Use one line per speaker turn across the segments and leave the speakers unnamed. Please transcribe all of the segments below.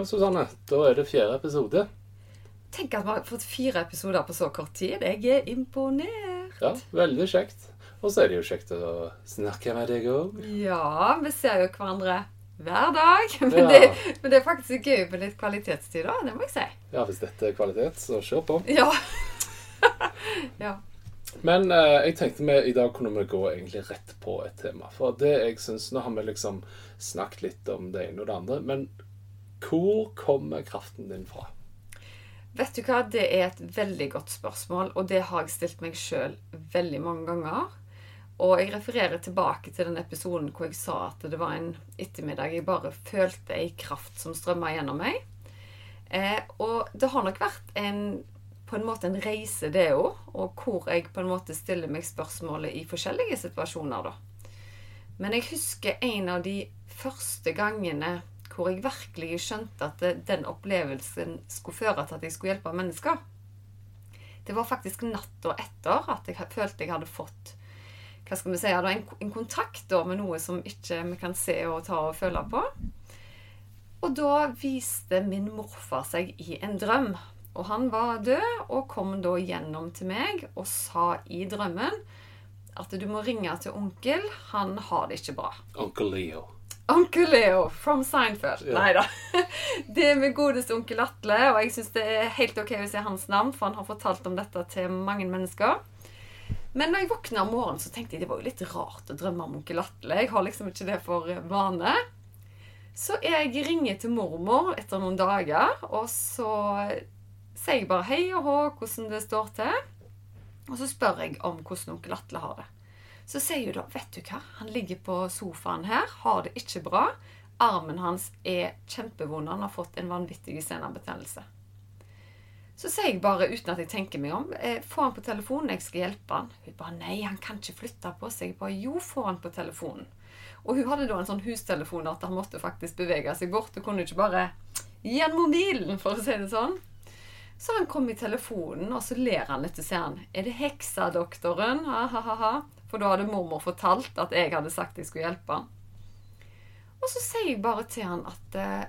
Ja vel, Susanne. Da er det fjerde episode.
Tenk at vi har fått fire episoder på så kort tid. Jeg er imponert.
Ja, veldig kjekt. Og så er det jo kjekt å snakke med deg òg.
Ja, vi ser jo hverandre hver dag. Men,
Ja.
det, men det er faktisk gøy med litt kvalitetstid, òg, Det må jeg si.
Ja, hvis dette er kvalitet, så kjør på.
Ja. ja.
Men eh, jeg tenkte vi i dag kunne vi gå egentlig rett på et tema. For det jeg syns Nå har vi liksom snakket litt om det ene og det andre, men hvor kommer kraften din fra?
Vet du hva, det er et veldig godt spørsmål, og det har jeg stilt meg sjøl veldig mange ganger. Og jeg refererer tilbake til den episoden hvor jeg sa at det var en ettermiddag jeg bare følte ei kraft som strømma gjennom meg. Eh, og det har nok vært en, på en måte en reise, det òg, og hvor jeg på en måte stiller meg spørsmålet i forskjellige situasjoner, da. Men jeg husker en av de første gangene hvor jeg virkelig skjønte at det, den opplevelsen skulle føre til at jeg skulle hjelpe mennesker. Det var faktisk natta etter at jeg følte jeg hadde fått hva skal vi si, en, en kontakt med noe som ikke vi kan se og ta og føle på. Og da viste min morfar seg i en drøm. Og han var død og kom da gjennom til meg og sa i drømmen at du må ringe til onkel, han har det ikke bra.
Onkel Leo.
Onkel Leo from Seinfeld.
Ja.
Nei da. Det er min godeste onkel Atle, og jeg syns det er helt ok å si hans navn, for han har fortalt om dette til mange mennesker. Men når jeg våkna om morgenen, så tenkte jeg det var jo litt rart å drømme om onkel Atle. Jeg har liksom ikke det for vane. Så jeg ringer til mormor etter noen dager, og så sier jeg bare hei og hå, hvordan det står til. Og så spør jeg om hvordan onkel Atle har det. Så sier hun da, vet du hva, han ligger på sofaen her, har det ikke bra. Armen hans er kjempevond, han har fått en vanvittig senebetennelse. Så sier jeg bare, uten at jeg tenker meg om, eh, få han på telefonen, jeg skal hjelpe han. Hun bare, nei, han kan ikke flytte på seg. Jeg bare, jo, få han på telefonen. Og hun hadde da en sånn hustelefon at han måtte faktisk bevege seg bort. Hun kunne ikke bare gi han mobilen, for å si det sånn. Så han kom i telefonen, og så ler han litt og sier han, er det heksadoktoren? Ha, ha, ha, ha. For da hadde mormor fortalt at jeg hadde sagt jeg skulle hjelpe han. Og så sier jeg bare til han at eh,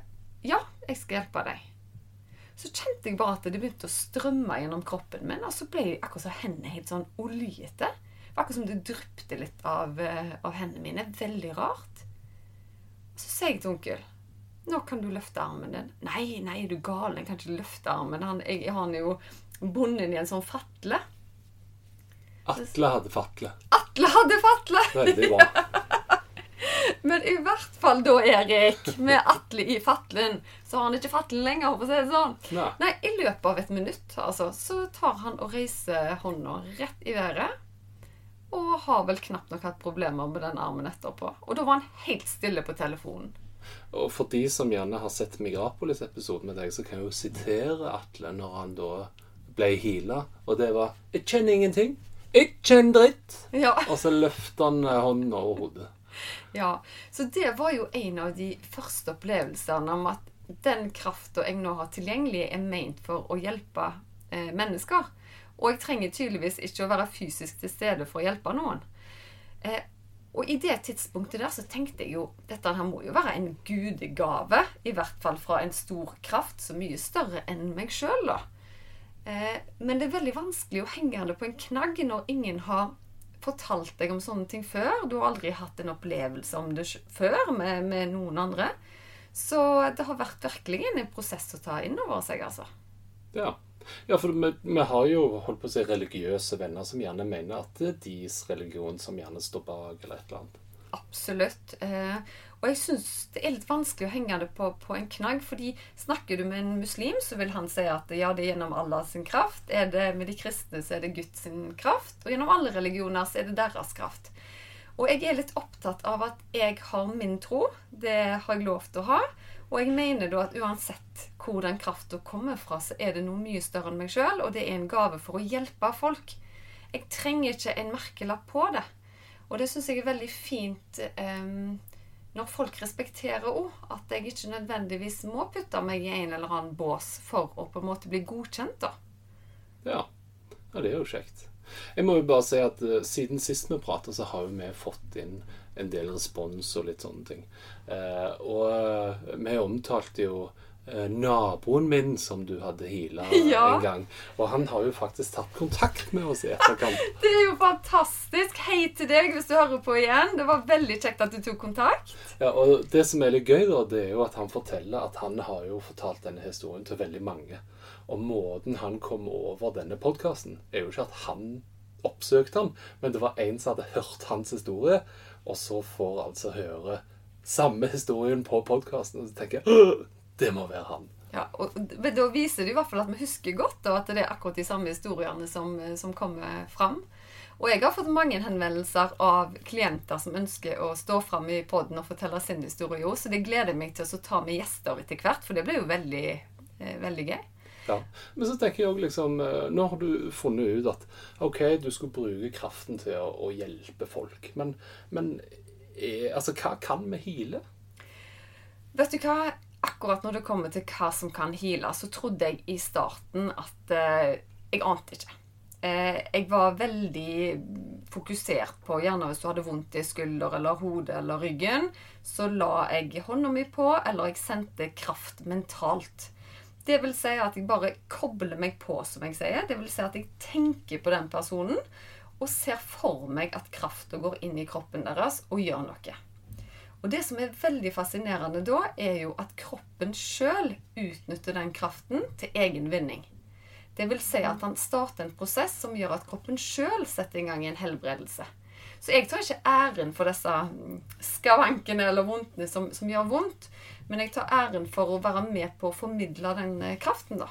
ja, jeg skal hjelpe deg. Så kjente jeg bare at det begynte å strømme gjennom kroppen min, og så ble jeg akkurat så hendene helt sånn oljete. Det var akkurat som det dryppet litt av, eh, av hendene mine. Veldig rart. Så sier jeg til onkel nå kan du løfte armen din. Nei, nei, er du gal? Jeg kan ikke løfte armen. Han, jeg, har han jo bundet i en sånn fatle.
Atle hadde fatle.
Atle hadde fatle!
Veldig bra.
Men i hvert fall da, Erik, med Atle i fatlen, så har han ikke fatlen lenger, for å si det sånn.
Nei.
Nei, i løpet av et minutt, altså, så tar han og reiser hånda rett i været. Og har vel knapt nok hatt problemer med den armen etterpå. Og da var han helt stille på telefonen.
Og for de som gjerne har sett Migrapolis-episoden med deg, så kan jeg jo sitere Atle når han da ble heala, og det var 'Jeg kjenner ingenting. Ikke en dritt'.
Ja.
Og så løfter han eh, hånden over hodet.
Ja, så det var jo en av de første opplevelsene om at den krafta jeg nå har tilgjengelig, er ment for å hjelpe eh, mennesker. Og jeg trenger tydeligvis ikke å være fysisk til stede for å hjelpe noen. Eh, og i det tidspunktet der så tenkte jeg jo dette her må jo være en gudegave. I hvert fall fra en stor kraft, så mye større enn meg sjøl, da. Eh, men det er veldig vanskelig å henge det på en knagg når ingen har fortalt deg om sånne ting før. Du har aldri hatt en opplevelse om det før med, med noen andre. Så det har vært virkelig en prosess å ta inn over seg, altså.
Ja. ja, for vi, vi har jo holdt på å si religiøse venner som gjerne mener at det er deres religion som gjerne står bak, eller et eller annet.
Absolutt. Eh, og jeg syns det er litt vanskelig å henge det på, på en knagg, fordi snakker du med en muslim, så vil han si at ja, det er gjennom Allah sin kraft. Er det med de kristne, så er det Guds sin kraft. Og gjennom alle religioner så er det deres kraft. Og jeg er litt opptatt av at jeg har min tro. Det har jeg lov til å ha. Og jeg mener da at uansett hvor den krafta kommer fra, så er det noe mye større enn meg sjøl, og det er en gave for å hjelpe folk. Jeg trenger ikke en merkelapp på det. Og det syns jeg er veldig fint um, når folk respekterer òg. At jeg ikke nødvendigvis må putte meg i en eller annen bås for å på en måte bli godkjent, da.
Ja. ja det er jo kjekt. Jeg må jo bare si at uh, siden sist vi prata, så har jo vi fått inn en del respons og litt sånne ting. Uh, og uh, vi omtalte jo naboen min som du hadde heala ja. en gang. Og han har jo faktisk tatt kontakt med oss i etterkant.
det er jo fantastisk. Hei til deg hvis du hører på igjen. Det var veldig kjekt at du tok kontakt.
Ja, og det som er litt gøy, da, det er jo at han forteller at han har jo fortalt denne historien til veldig mange. Og måten han kom over denne podkasten, er jo ikke at han oppsøkte ham, men det var en som hadde hørt hans historie, og så får altså høre samme historien på podkasten, og så tenker jeg det må være han.
Ja, og Da viser det i hvert fall at vi husker godt, og at det er akkurat de samme historiene som, som kommer fram. Og jeg har fått mange henvendelser av klienter som ønsker å stå fram i poden og fortelle sin historie òg, så det gleder meg til å ta med gjester etter hvert, for det blir jo veldig, eh, veldig gøy.
Ja. Men så tenker jeg òg liksom eh, Nå har du funnet ut at OK, du skulle bruke kraften til å, å hjelpe folk. Men, men eh, altså, hva kan vi hile?
Vet du hva? Akkurat når det kommer til hva som kan heale, så trodde jeg i starten at eh, Jeg ante ikke. Eh, jeg var veldig fokusert på Gjerne hvis du hadde vondt i skulder eller hodet eller ryggen, så la jeg hånda mi på, eller jeg sendte kraft mentalt. Det vil si at jeg bare kobler meg på, som jeg sier. Det vil si at jeg tenker på den personen og ser for meg at krafta går inn i kroppen deres og gjør noe. Og det som er veldig fascinerende da, er jo at kroppen sjøl utnytter den kraften til egen vinning. Det vil si at han starter en prosess som gjør at kroppen sjøl setter i gang en helbredelse. Så jeg tar ikke æren for disse skavankene eller vondtene som, som gjør vondt. Men jeg tar æren for å være med på å formidle den eh, kraften, da.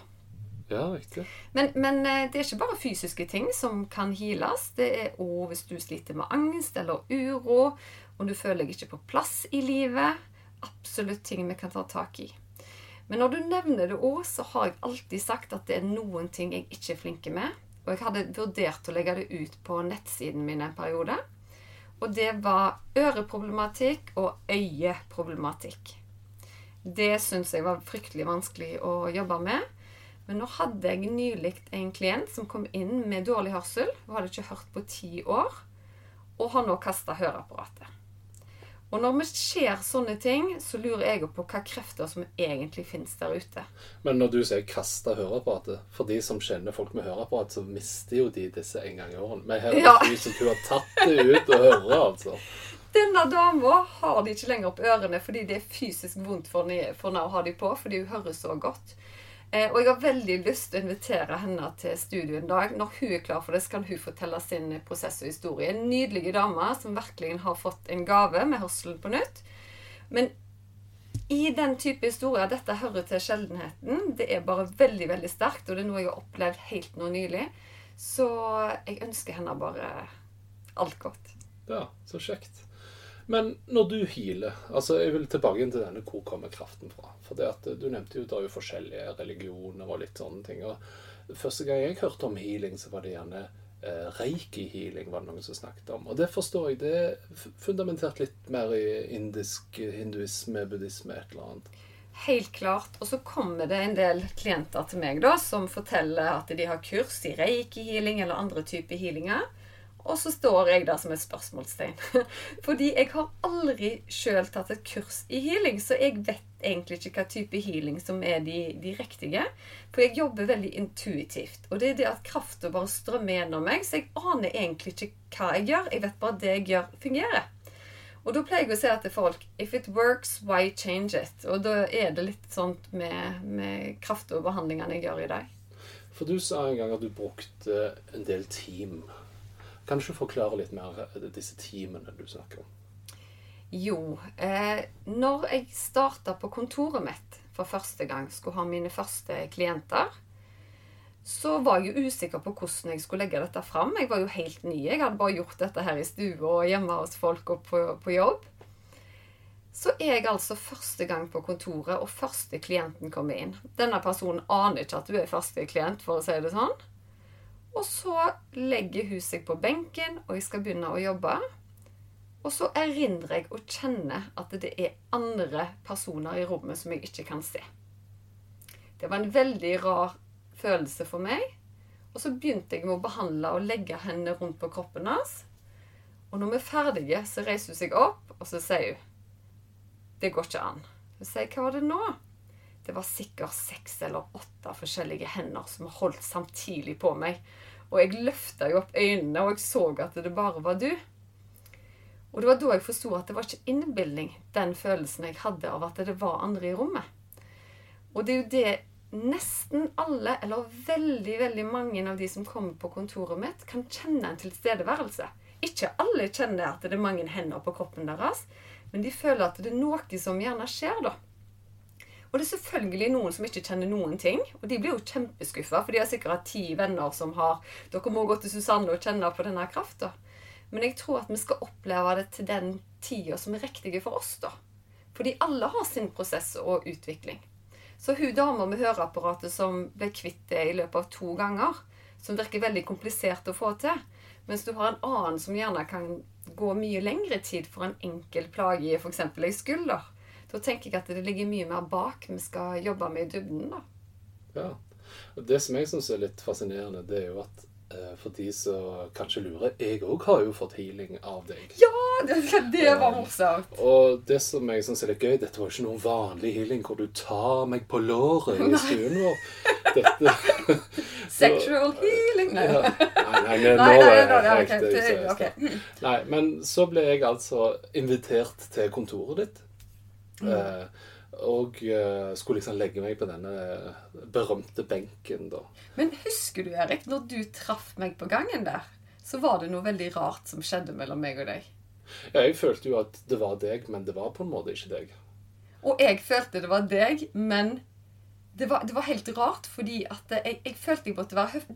Ja, riktig.
Men, men, eh, det er ikke bare fysiske ting som kan heales. Det er òg hvis du sliter med angst eller uro, om du føler deg ikke på plass i livet. Absolutt ting vi kan ta tak i. Men når du nevner det òg, så har jeg alltid sagt at det er noen ting jeg ikke er flink med. Og jeg hadde vurdert å legge det ut på nettsiden min en periode. Og det var øreproblematikk og øyeproblematikk. Det syns jeg var fryktelig vanskelig å jobbe med. Men nå hadde jeg nylig en klient som kom inn med dårlig hørsel. Hun hadde ikke hørt på ti år, og har nå kasta høreapparatet. Og når vi ser sånne ting, så lurer jeg på hva krefter som egentlig finnes der ute.
Men når du sier 'kasta høreapparatet', for de som kjenner folk med høreapparat, så mister jo de disse en gang i året. Men her er det ja. de som kunne ha tatt det ut og høre, altså.
Denne dama har de ikke lenger på ørene fordi det er fysisk vondt for henne å ha de på, fordi hun hører så godt. Eh, og jeg har veldig lyst til å invitere henne til studio en dag. Når hun er klar for det, så kan hun fortelle sin prosess og historie. En nydelig dame som virkelig har fått en gave med hørselen på nytt. Men i den type historier Dette hører til sjeldenheten. Det er bare veldig veldig sterkt, og det er noe jeg har opplevd helt nå nylig. Så jeg ønsker henne bare alt godt.
Ja, så kjekt. Men når du healer altså Jeg vil tilbake til denne hvor kommer kraften fra. For det at Du nevnte jo det jo forskjellige religioner og litt sånne ting. og Første gang jeg hørte om healing, så var det gjerne eh, reiki-healing var det noen som snakket om. Og det forstår jeg. Det er fundamentert litt mer i indisk hinduisme, buddhisme, et eller annet.
Helt klart. Og så kommer det en del klienter til meg da, som forteller at de har kurs i reiki-healing eller andre typer healinger. Og så står jeg der som et spørsmålstegn. Fordi jeg har aldri sjøl tatt et kurs i healing, så jeg vet egentlig ikke hva type healing som er de, de riktige. For jeg jobber veldig intuitivt. Og det er det at krafta bare strømmer gjennom meg, så jeg aner egentlig ikke hva jeg gjør. Jeg vet bare at det jeg gjør, fungerer. Og da pleier jeg å si til folk If it works, why change it? Og da er det litt sånn med, med krafta og behandlingene jeg gjør i dag.
For du sa en gang at du brukte en del team kan du ikke forklare litt mer eh, disse teamene du snakker om?
Jo, eh, når jeg starta på kontoret mitt for første gang, skulle ha mine første klienter, så var jeg jo usikker på hvordan jeg skulle legge dette fram. Jeg var jo helt ny. Jeg hadde bare gjort dette her i stua og hjemme hos folk og på, på jobb. Så er jeg altså første gang på kontoret, og første klienten kommer inn. Denne personen aner ikke at du er første klient, for å si det sånn. Og så legger hun seg på benken, og jeg skal begynne å jobbe. Og så erindrer jeg og kjenner at det er andre personer i rommet som jeg ikke kan se. Det var en veldig rar følelse for meg. Og så begynte jeg med å behandle og legge hendene rundt på kroppen hans. Og når vi er ferdige, så reiser hun seg opp, og så sier hun Det går ikke an. Så sier Hva var det nå? Det var sikkert seks eller åtte forskjellige hender som holdt samtidig på meg. Og jeg løfta jo opp øynene, og jeg så at det bare var du. Og det var da jeg forsto at det var ikke innbilning, den følelsen jeg hadde av at det var andre i rommet. Og det er jo det nesten alle, eller veldig, veldig mange av de som kommer på kontoret mitt, kan kjenne en tilstedeværelse. Ikke alle kjenner at det er mange hender på kroppen deres, men de føler at det er noe som gjerne skjer, da. Og det er selvfølgelig noen som ikke kjenner noen ting. Og de blir jo kjempeskuffa, for de har sikkert hatt ti venner som har Dere må gå til Susanne og kjenne på denne krafta. Men jeg tror at vi skal oppleve det til den tida som er riktig for oss, da. Fordi alle har sin prosess og utvikling. Så hun dama med høreapparatet som ble kvitt det i løpet av to ganger, som virker veldig komplisert å få til, mens du har en annen som gjerne kan gå mye lengre tid for en enkel plage i f.eks. ei skulder, da tenker jeg at det ligger mye mer bak vi skal jobbe med i dybden. da.
Ja. Og det som jeg syns er litt fascinerende, det er jo at eh, for de som kanskje lurer Jeg òg har jo fått healing av deg.
Ja, det, det var morsomt.
Og det som jeg syns er litt gøy, dette var jo ikke noen vanlig healing hvor du tar meg på låret i stuen vår. Dette
Sexual healing? Nei.
Ja. Nei, nei,
Nei, nei, nei, nei,
jeg
ok,
helt
det-
seriøs. Nei, men så ble jeg altså invitert til kontoret ditt.
Mm.
Eh, og eh, skulle liksom legge meg på denne berømte benken, da.
Men husker du, Erik, når du traff meg på gangen der, så var det noe veldig rart som skjedde mellom meg og deg.
Ja, jeg følte jo at det var deg, men det var på en måte ikke deg.
Og jeg følte det var deg, men det var, det var helt rart, fordi at jeg, jeg følte jeg måtte være høf...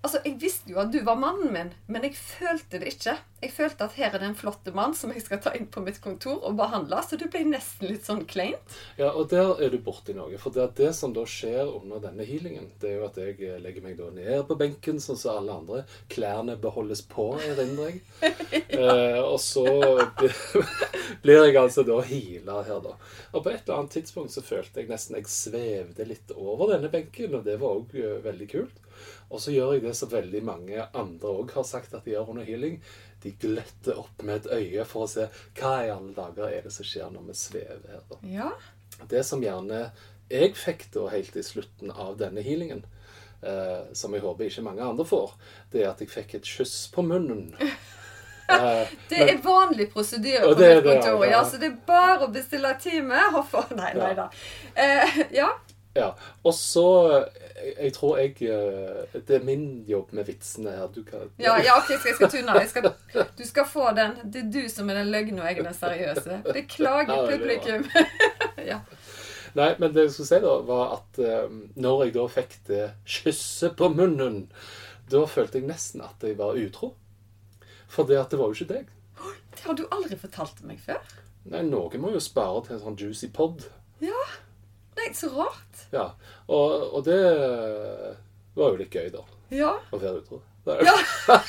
Altså, Jeg visste jo at du var mannen min, men jeg følte det ikke. Jeg følte at her er det en flott mann som jeg skal ta inn på mitt kontor og behandle, så det ble nesten litt sånn kleint.
Ja, og der er du borti noe. For det, er det som da skjer under denne healingen, det er jo at jeg eh, legger meg da ned på benken, sånn som alle andre. Klærne beholdes på, erindrer jeg. eh, og så blir, blir jeg altså da heala her, da. Og på et eller annet tidspunkt så følte jeg nesten jeg svevde litt over denne benken, og det var òg veldig kult. Og så gjør jeg det som veldig mange andre òg har sagt at de gjør under healing. De gløtter opp med et øye for å se hva i alle dager er det som skjer når vi svever her. da.
Ja.
Det som gjerne jeg fikk da helt i slutten av denne healingen, eh, som jeg håper ikke mange andre får, det er at jeg fikk et kyss på munnen. Eh,
Det er vanlig prosedyre på mitt kontor.
ja.
Ja, så det er bare å bestille time. Nei, nei da. Eh, ja.
Ja. Og så jeg, jeg tror jeg eh, Det er min jobb med vitsene her. Du kan
Ja, ja, ok, jeg skal tune av. Du skal få den. Det er du som er den løgne, og jeg er den seriøse. Beklager,
er
publikum. ja.
Nei, men det jeg skulle si, da, var at eh, når jeg da fikk det kysset på munnen, da følte jeg nesten at jeg var utro. For det at det var jo ikke deg.
Det har du aldri fortalt meg før.
Nei, noen må jo spare til en sånn juicy pod.
Ja. Nei, så rart.
Ja, og, og det var jo litt gøy, da.
Ja.
Å være utro. Jo-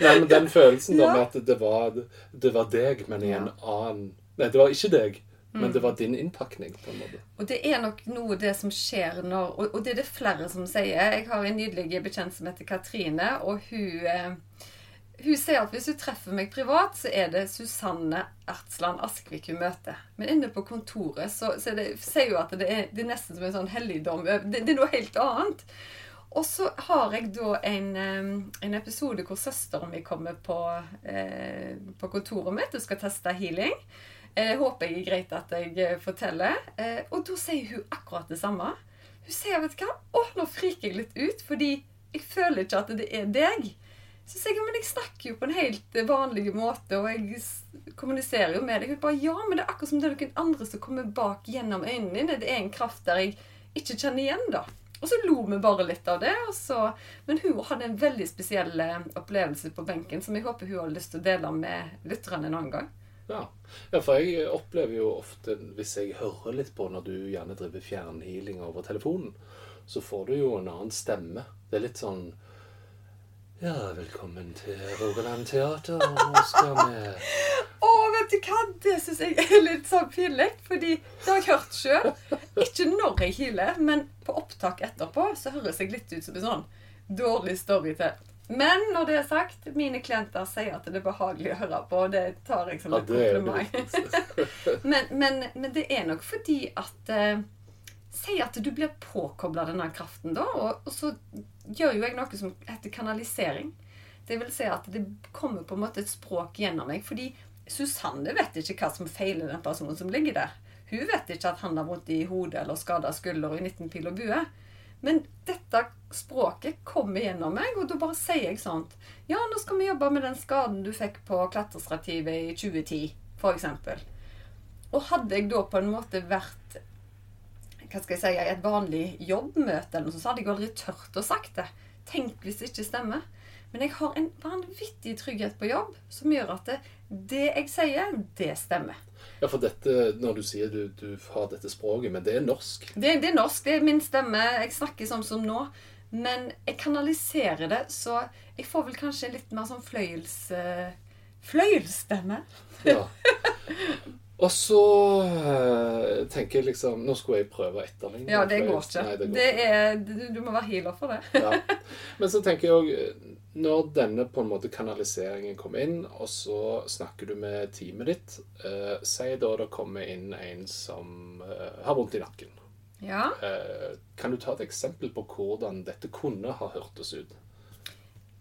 Nei, men den følelsen da med at det var, det var deg, men i en annen Nei, det var ikke deg, men det var din innpakning, på en måte.
Og det er nok noe det som skjer når Og, og det er det flere som sier. Jeg har en nydelig bekjent som heter Katrine, og hun eh, hun sier at hvis hun treffer meg privat, så er det Susanne Ertsland Askvik hun møter. Men inne på kontoret så, så det, sier hun at det er, det er nesten som en sånn helligdom. Det, det er noe helt annet. Og så har jeg da en, en episode hvor søsteren min kommer på, eh, på kontoret mitt og skal teste healing. Eh, håper jeg er greit at jeg eh, forteller. Eh, og da sier hun akkurat det samme. Hun sier, vet du hva, å, nå friker jeg litt ut, fordi jeg føler ikke at det er deg. Så sier jeg, men jeg snakker jo på en helt vanlig måte, og jeg kommuniserer jo med deg. Hun bare, ja, men det er akkurat som det er noen andre som kommer bak gjennom øynene dine. Det er en kraft der jeg ikke kjenner igjen, da. Og så lo vi bare litt av det. Så, men hun hadde en veldig spesiell eh, opplevelse på benken som jeg håper hun har lyst til å dele med lytterne en annen gang.
Ja. ja, for jeg opplever jo ofte, hvis jeg hører litt på når du gjerne driver fjernhealing over telefonen, så får du jo en annen stemme. Det er litt sånn Ja, velkommen til Rogaland Teater. Nå skal vi
Å, vet du hva? Det syns jeg er litt sånn pinlig. Fordi det har jeg hørt sjøl. Ikke når jeg hyler, men på opptak etterpå så høres jeg litt ut som en sånn dårlig storytell. Men når det er sagt, mine klienter sier at det er behagelig å høre på. og Det tar jeg som
Ja, det er
kompliment. Men, men, men det er nok fordi at eh, Si at du blir påkobla denne kraften, da. Og, og så gjør jo jeg noe som heter kanalisering. Det vil si at det kommer på en måte et språk gjennom meg. Fordi Susanne vet ikke hva som feiler den personen som ligger der. Hun vet ikke at han har vondt i hodet eller skada skulder i 19 pil og bue. Men dette språket kommer gjennom meg, og da bare sier jeg sånt. Ja, nå skal vi jobbe med den skaden du fikk på klatrestativet i 2010, f.eks. Og hadde jeg da på en måte vært hva skal jeg si, i et vanlig jobbmøte, eller noe sånt, så hadde jeg aldri tørt å sagt det. Tenk hvis det ikke stemmer. Men jeg har en vanvittig trygghet på jobb som gjør at det, det jeg sier, det stemmer.
Ja, for dette, når du sier du, du har dette språket, men det er norsk.
Det, det er norsk, det er min stemme. Jeg snakker sånn som nå. Men jeg kanaliserer det, så jeg får vel kanskje litt mer sånn fløyels... eh, fløyelsstemme.
Ja. Og så eh, tenker jeg liksom Nå skulle jeg prøve å etterligne.
Ja, det går ikke.
Nei, det går
Det er, du, du må være healer for det.
Ja. Men så tenker jeg òg Når denne på en måte kanaliseringen kommer inn, og så snakker du med teamet ditt eh, Si da det kommer inn en som eh, har vondt i nakken.
Ja.
Eh, kan du ta et eksempel på hvordan dette kunne ha hørtes ut?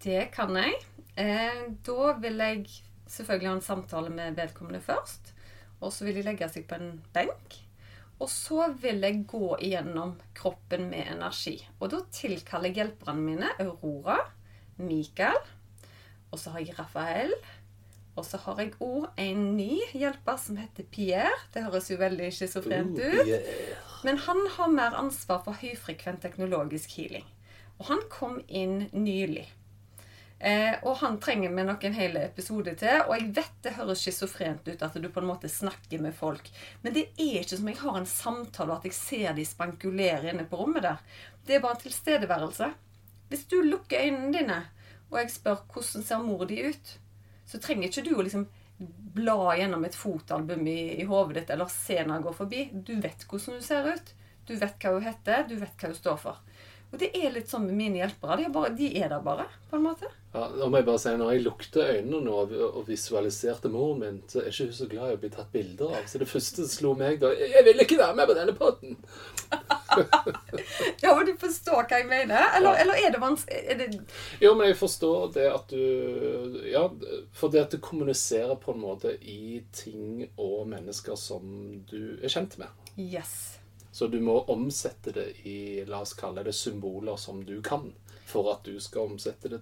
Det kan jeg. Eh, da vil jeg selvfølgelig ha en samtale med vedkommende først. Og så vil de legge seg på en benk. Og så vil jeg gå igjennom kroppen med energi. Og da tilkaller jeg hjelperne mine Aurora, Mikael, og så har jeg Rafael. Og så har jeg òg en ny hjelper som heter Pierre. Det høres jo veldig schizofrent ut. Men han har mer ansvar for høyfrekvent teknologisk healing. Og han kom inn nylig. Eh, og han trenger vi nok en hel episode til. Og jeg vet det høres schizofrent ut at du på en måte snakker med folk. Men det er ikke som jeg har en samtale og at jeg ser de spankulere inne på rommet der. Det er bare en tilstedeværelse. Hvis du lukker øynene dine, og jeg spør hvordan ser mor di ut, så trenger ikke du å liksom bla gjennom et fotalbum i, i hodet ditt eller se når hun går forbi. Du vet hvordan hun ser ut. Du vet hva hun heter. Du vet hva hun står for. Og det er litt sånn med mine hjelpere. De er, bare, de er der bare, på en måte.
Ja, nå må jeg bare si, Når jeg lukter øynene nå og visualiserte moren min, så er ikke hun så glad i å bli tatt bilder av. Så det første som slo meg da Jeg vil ikke være med på denne potten!
Ja, men du forstår hva jeg mener? Eller,
Ja.
eller er det vanskelig det,
Jo, men jeg forstår det at du Ja, for det at du kommuniserer på en måte i ting og mennesker som du er kjent med.
Yes.
Så du må omsette det i La oss kalle det symboler som du kan, for at du skal omsette det.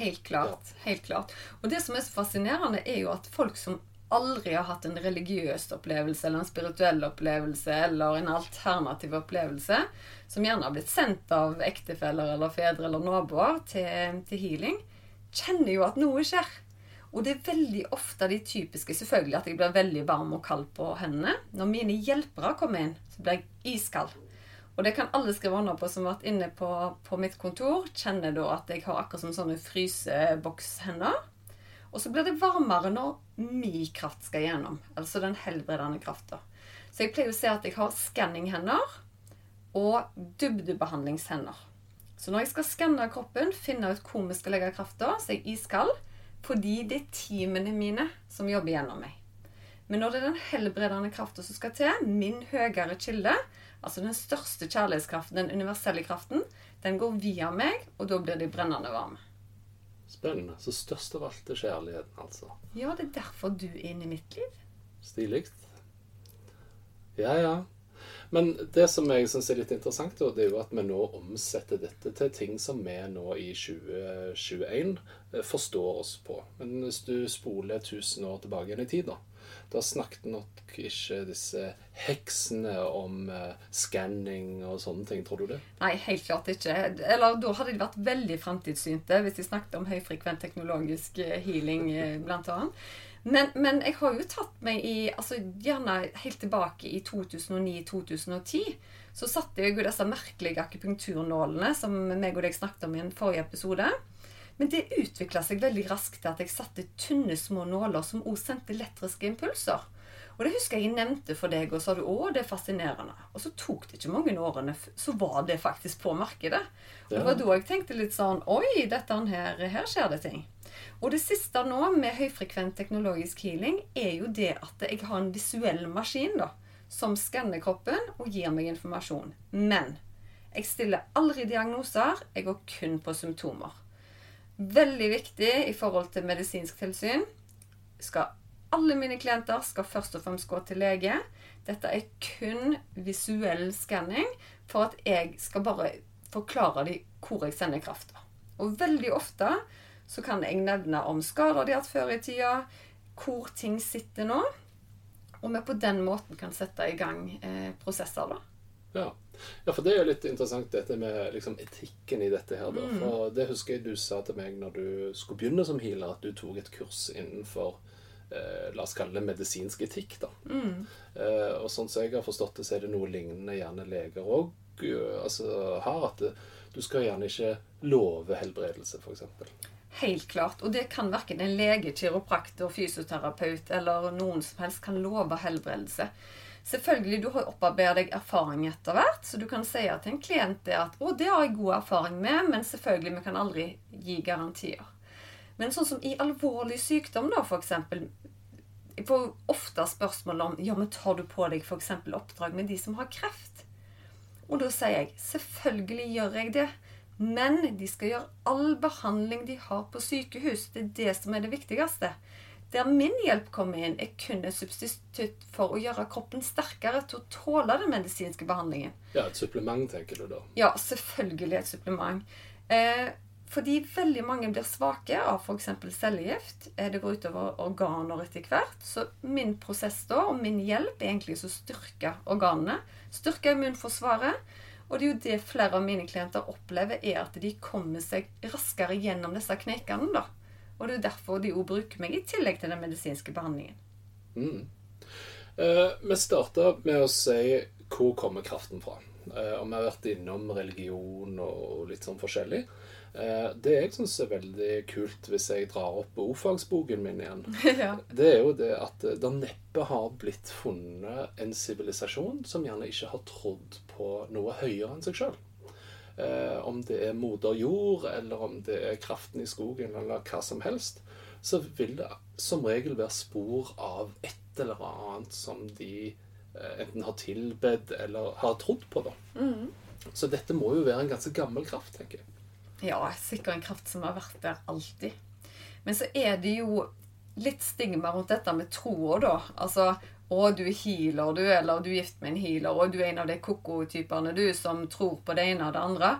Helt klart. Helt klart. Og det som er så fascinerende, er jo at folk som aldri har hatt en religiøs opplevelse eller en spirituell opplevelse eller en alternativ opplevelse, som gjerne har blitt sendt av ektefeller eller fedre eller naboer til, til healing, kjenner jo at noe skjer. Og det er veldig ofte de typiske Selvfølgelig at jeg blir veldig varm og kald på hendene. Når mine hjelpere kommer inn, så blir jeg iskald. Og det kan alle skrive under på som har vært inne på, på mitt kontor. Kjenner da at jeg har akkurat som sånne frysebokshender. Og så blir det varmere når min kraft skal gjennom. Altså den helbredende krafta. Så jeg pleier å se at jeg har skanninghender og dybdebehandlingshender. Så når jeg skal skanne kroppen, finne ut hvor vi skal legge krafta, så er jeg iskald. Fordi det er teamene mine som jobber gjennom meg. Men når det er den helbredende krafta som skal til, min høyere kilde, altså den største kjærlighetskraften, den universelle kraften, den går via meg, og da blir de brennende varme.
Spennende. Så størst av alt er kjærligheten, altså.
Ja, det er derfor du er inne i mitt liv.
Stilig. Ja, ja. Men det som jeg syns er litt interessant, det er jo at vi nå omsetter dette til ting som vi nå i 2021 eh, forstår oss på. Men hvis du spoler 1000 år tilbake igjen i tid, da, da snakket nok ikke disse heksene om uh, skanning og sånne ting, tror du det?
Nei, helt klart ikke. Eller da hadde de vært veldig framtidssynte hvis de snakket om høyfrekvent teknologisk eh, healing, eh, blant annet. Men, men, jeg har jo tatt meg i altså Gjerne helt tilbake i 2009-2010 så satte jeg jo disse merkelige akupunkturnålene som meg og deg snakket om i en forrige episode. Men det utvikla seg veldig raskt til at jeg satte tynne, små nåler som også sendte elektriske impulser. Og det husker jeg jeg nevnte for deg, og sa du å, det er fascinerende. Og så tok det ikke mange årene, så var det faktisk på markedet. Og det var da jeg tenkte litt sånn Oi, dette her, her skjer det ting. Og det siste nå med høyfrekvent teknologisk healing er jo det at jeg har en visuell maskin da, som skanner kroppen og gir meg informasjon. Men jeg stiller aldri diagnoser. Jeg går kun på symptomer. Veldig viktig i forhold til medisinsk tilsyn. Skal alle mine klienter skal først og fremst gå til lege. Dette er kun visuell skanning for at jeg skal bare forklare dem hvor jeg sender krafta. Og veldig ofte så kan jeg nevne om skader de har hatt før i tida, hvor ting sitter nå. Og vi på den måten kan sette i gang eh, prosesser, da.
Ja. ja. for det er jo litt interessant dette med liksom, etikken i dette her. Da. Mm. For det husker jeg du sa til meg når du skulle begynne som healer, at du tok et kurs innenfor eh, la oss kalle det medisinsk etikk. da. Mm. Eh, og sånn som jeg har forstått det, så er det noe lignende gjerne leger òg altså, har. At du skal gjerne ikke love helbredelse, f.eks.
Helt klart. Og det kan verken en lege, kiropraktor, fysioterapeut eller noen som helst kan love helbredelse. Selvfølgelig, Du har opparbeidet deg erfaring etter hvert, så du kan si til en klient det at 'Å, det har jeg god erfaring med', men selvfølgelig, vi kan aldri gi garantier. Men sånn som i alvorlig sykdom, da, f.eks. Jeg får ofte spørsmål om ja, men tar du på deg f.eks. oppdrag med de som har kreft. Og da sier jeg selvfølgelig gjør jeg det. Men de skal gjøre all behandling de har på sykehus. Det er det som er det viktigste. Der min hjelp kommer inn, er kun et substitutt for å gjøre kroppen sterkere til å tåle den medisinske behandlingen.
Ja, Et supplement, tenker du da?
Ja, selvfølgelig et supplement. Eh, fordi veldig mange blir svake av f.eks. cellegift. Eh, det går utover organer etter hvert. Så min prosess da, og min hjelp er egentlig å styrke organene. Styrke immunforsvaret. Og det er jo det flere av mine klienter opplever, er at de kommer seg raskere gjennom disse kneikene. da. Og det er jo derfor de òg bruker meg, i tillegg til den medisinske behandlingen.
Mm. Eh, vi starta med å si hvor kommer kraften fra. Eh, og vi har vært innom religion og litt sånn forskjellig. Eh, det jeg syns er veldig kult, hvis jeg drar opp ordfagsboken min igjen, ja. det er jo det at det neppe har blitt funnet en sivilisasjon som gjerne ikke har trodd på noe høyere enn seg sjøl. Eh, om det er moder jord, eller om det er kraften i skogen, eller hva som helst, så vil det som regel være spor av et eller annet som de enten har tilbedt eller har trodd på. da. Mm. Så dette må jo være en ganske gammel kraft, tenker jeg.
Ja, sikkert en kraft som har vært der alltid. Men så er det jo litt stigma rundt dette med troa, da. Altså å, du er healer, du, eller du er gift med en healer, og du er en av de koko-typene du som tror på det ene og det andre.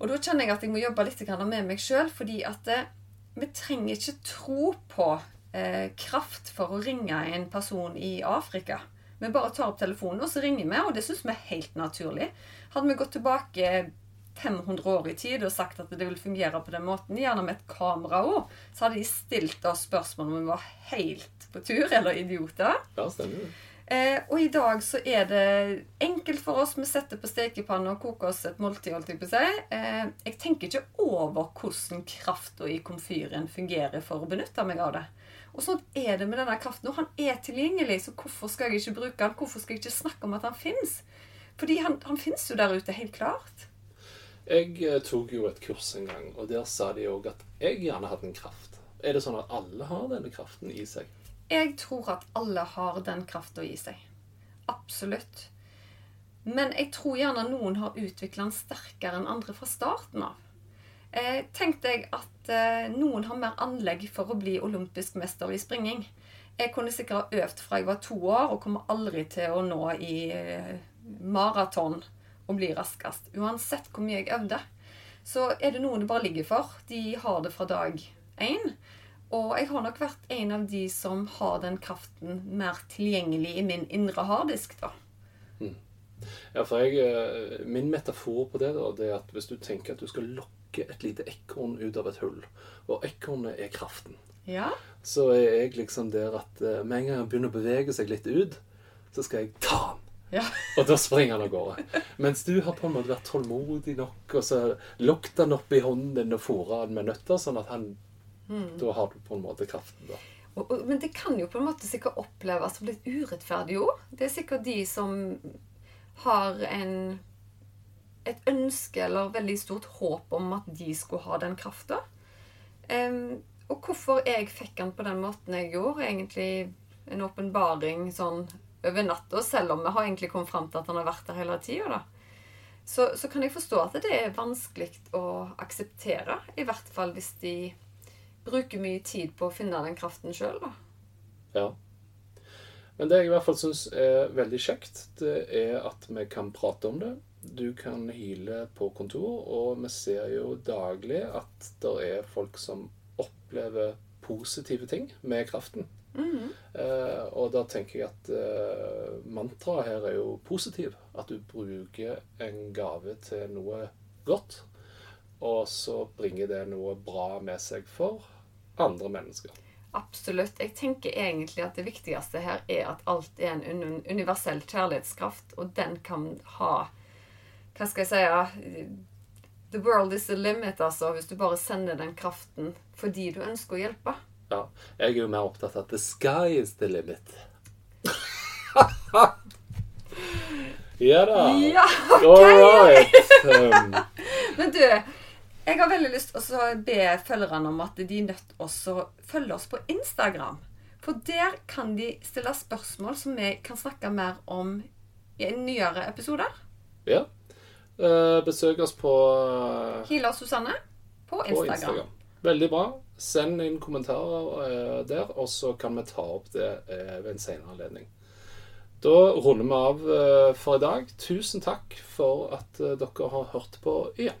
Og da kjenner jeg at jeg må jobbe litt med meg sjøl, fordi at eh, vi trenger ikke tro på eh, kraft for å ringe en person i Afrika. Vi bare tar opp telefonen, og så ringer vi, og det syns vi er helt naturlig. Hadde vi gått tilbake 500 år i tid og sagt at det vil fungere på den måten, gjerne med et kamera òg, så hadde de stilt oss spørsmål om vi var helt på tur eller idioter.
Ja, stemmer.
Eh, og i dag så er det enkelt for oss. Vi setter på stekepanne og koker oss et måltid. holdt Jeg på seg. Eh, jeg tenker ikke over hvordan krafta i komfyren fungerer for å benytte meg av det. Og sånn er det med denne kraften. Og han er tilgjengelig, så hvorfor skal jeg ikke bruke han? Hvorfor skal jeg ikke snakke om at han fins? Fordi han, han fins jo der ute, helt klart.
Jeg eh, tok jo et kurs en gang, og der sa de òg at jeg gjerne hadde en kraft. Er det sånn at alle har denne kraften i seg?
Jeg tror at alle har den krafta i seg. Absolutt. Men jeg tror gjerne noen har utvikla den sterkere enn andre fra starten av. Eh, Tenk deg at eh, noen har mer anlegg for å bli olympisk mester i springing. Jeg kunne sikkert ha øvd fra jeg var to år, og kommer aldri til å nå i maraton og bli raskest. Uansett hvor mye jeg øvde. Så er det noen det bare ligger for. De har det fra dag én. Og jeg har nok vært en av de som har den kraften mer tilgjengelig i min indre harddisk, da.
Ja, for jeg, eh, Min metafor på det da, det er at hvis du tenker at du skal lokke et lite ekorn ut av et hull, og ekornet er kraften,
Ja.
så er jeg liksom der at eh, med en gang han begynner å bevege seg litt ut, så skal jeg ta han.
Ja.
Og da springer han av gårde. Mens du har på en måte vært tålmodig nok, og så lukter han opp i hånden din og fôret han med nøtter, sånn at han Da har du på en måte kraften, da.
Og, og, men det kan jo på en måte sikkert oppleves som litt urettferdig òg. Det er sikkert de som har en et ønske eller veldig stort håp om at de skulle ha den krafta. og hvorfor jeg fikk den på den måten jeg gjorde, egentlig en åpenbaring sånn over natta, selv om vi har egentlig kommet fram til at han har vært der hele tida, så, så kan jeg forstå at det er vanskelig å akseptere. I hvert fall hvis de bruker mye tid på å finne den kraften sjøl, da.
Ja. Men det jeg i hvert fall syns er veldig kjekt, det er at vi kan prate om det. Du kan hile på kontor, og vi ser jo daglig at det er folk som opplever positive ting med kraften. Eh, og da tenker jeg at eh, mantraet her er jo positiv. At du bruker en gave til noe godt, og så bringer det noe bra med seg for andre mennesker.
Absolutt. Jeg tenker egentlig at det viktigste her er at alt er en universell kjærlighetskraft, og den kan ha Hva skal jeg si The world is the limit, altså, hvis du bare sender den kraften fordi du ønsker å hjelpe.
Ja, jeg er jo mer opptatt av at the sky is the limit. ja da.
Ja,
All right. Um,
Men du, jeg har veldig lyst til å be følgerne om at de er nødt til å følge oss på Instagram. For der kan de stille spørsmål som vi kan snakke mer om i nyere episoder.
ja. Eh, besøk oss på, uh,
Hila Susanne på
på
Instagram.
Instagram. Veldig bra. Send inn kommentarer eh, der, og så kan vi ta opp det eh, ved en senere anledning. Da runder vi av eh, for i dag. Tusen takk for at eh, dere har hørt på igjen.